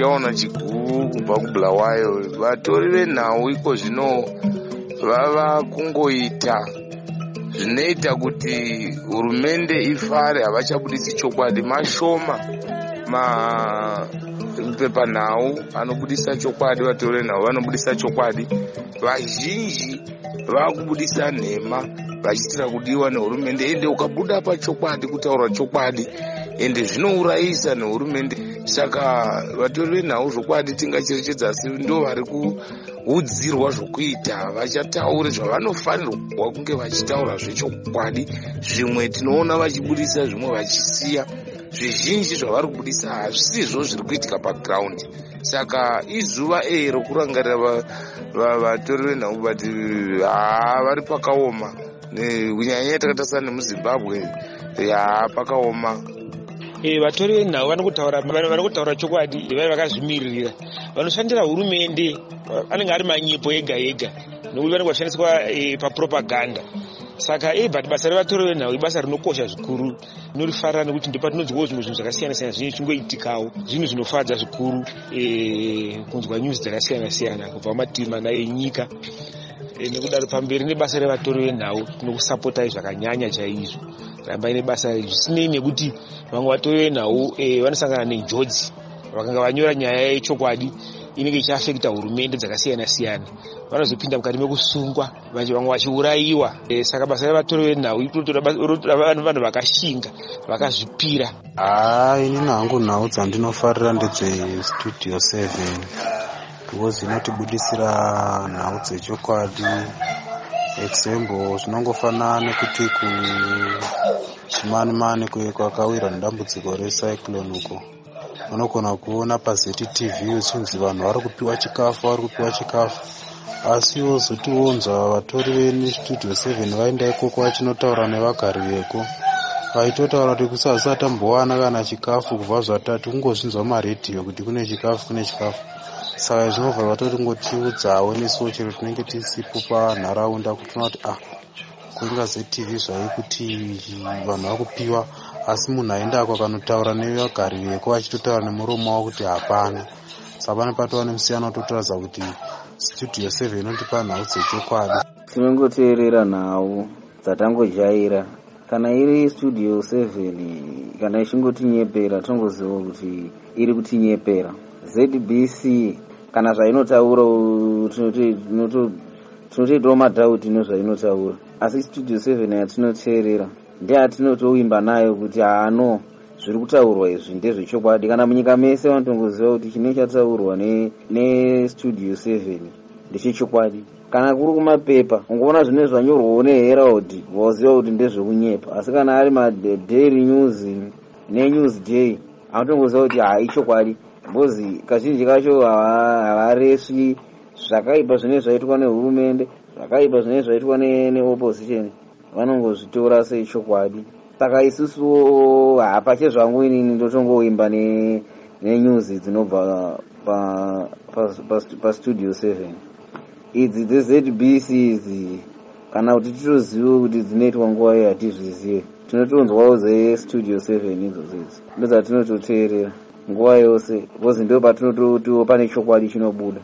tichaona chiguru kubva kubulawayo vatori venhau iko zvino vava kungoita zvinoita kuti hurumende ifare havachabudisi chokwadi. Mashoma mapepanhau anobudisa chokwadi vatori venhau vanobudisa chokwadi. Vazhinji vakubudisa nhema vachiitira kudiwa nehurumende. Ende ukabuda pachokwadi kutaura chokwadi ende zvinourayisa nehurumende. Saka vatori venhau zvokwadi tingacherechedza asi ndo vari kuudzirwa zvokuita. Vachataure zvavanofanirwa kunge vachitaura zvechokwadi. Zvimwe tinoona vachibudisa zvimwe vachisiya. Zvizhinji zvavari kubudisa hazvisizvo zviri kuitika pagiraundi saka izuva e rokurangarira vatori venhau but haa vari pakaoma. Kunyanyanya takatasana nemuzimbabwe haa pakaoma vatori venhau vanotaura kutaura chokwadi vai vakazvimiririra vanoshandira hurumende anenge ari manyepo ega ega nokuti vanenge vachishandiswa e, papropaganda. Saka e but basa revatori venhau ibasa rinokosha zvikuru tinorifarira nekuti ndopatinonzwawo zvimwe zvinhu zvakasiyana siyana zvinhu zvichingoitikawo zvinhu zvinofadza zvikuru kunzwa news dzakasiyana siyana kubva mumativi mana enyika nekudaro pamberi nebasa revatori venhau tinokusapotai zvakanyanya chaizvo. Rambai nebasa zvisinei nekuti vamwe vatori venhau vanosangana nenjodzi vakanga vanyora nyaya yechokwadi inenge ichiafekta hurumende dzakasiyana siyana vanozopinda mukati mekusungwa vamwe vachiurayiwa. Saka basa revatori venhau vanhu vakashinga vakazvipira. Haa inini hangu nhau dzandinofarira ndedzestudio 7 because inotibudisira nhau dzechokwadi example zvinongofanana nekuti kuchimanimani kwakawirwa nedambudziko recyclone uko. Unogona kuona paztv uchinzi vanhu vari kupiwa chikafu vari kupiwa chikafu. Asi wozotionzwa vatori vestudio 7 vaenda ikoko vachinotaura nevagari veko vaitotaura kuti kusazisati tambowana kana chikafu kubva zvatati kungozvinzwa maredhiyo kuti kune chikafu kune chikafu. Saka zvinobva vatoringotiudzawo nesuwo chero tinenge tisipo panharaunda kutinoona kuti ah kuinga zetv zvaikuti vanhu vakupiwa. Asi munhu aendako akanotaura nevagari veko achitotaura nemuromo wavo kuti hapana. Saka pane patova nemusiyana watotoratidza kuti studio 7 inotipa nhau dzechokwadi. Tinongoteerera nhau dzatangojaira kana iri studio 7 kana ichingotinyepera tinongoziva kuti iri kutinyepera zbc kana zvainotaura tinotoitawo madhauti nezvainotaura. Asi studio 7 yatinoteerera ndeyatinotowimba nayo kuti haano zviri kutaurwa izvi ndezvechokwadi. Kana munyika mese vanotongoziva kuti chinenge chataurwa nestudio 7 ndechechokwadi kana kuri kumapepa ungoona zvinenge zvanyorwawo neherald waziva kuti ndezvekunyepa. Asi kana ari madaily news nenews day anotongoziva kuti ha ichokwadi bcause kazhinji kacho havareswi zvakaipa zvinenge zvaitwa nehurumende zvakaipa zvinenge zvaitwa neopposition vanongozvitora sechokwadi saka isusuwo hapache zvangu inini ndotongoimba nenews dzinobva pastudio 7 idzi dzezbc idzi kana kuti titozive kuti dzinoitwa nguva iyi hatizvizive tinotonzwawo zestudio 7 idzodzo idzi ndodzatinototeerera nguva yose bcause ndo patinototiwo pane chokwadi chinobuda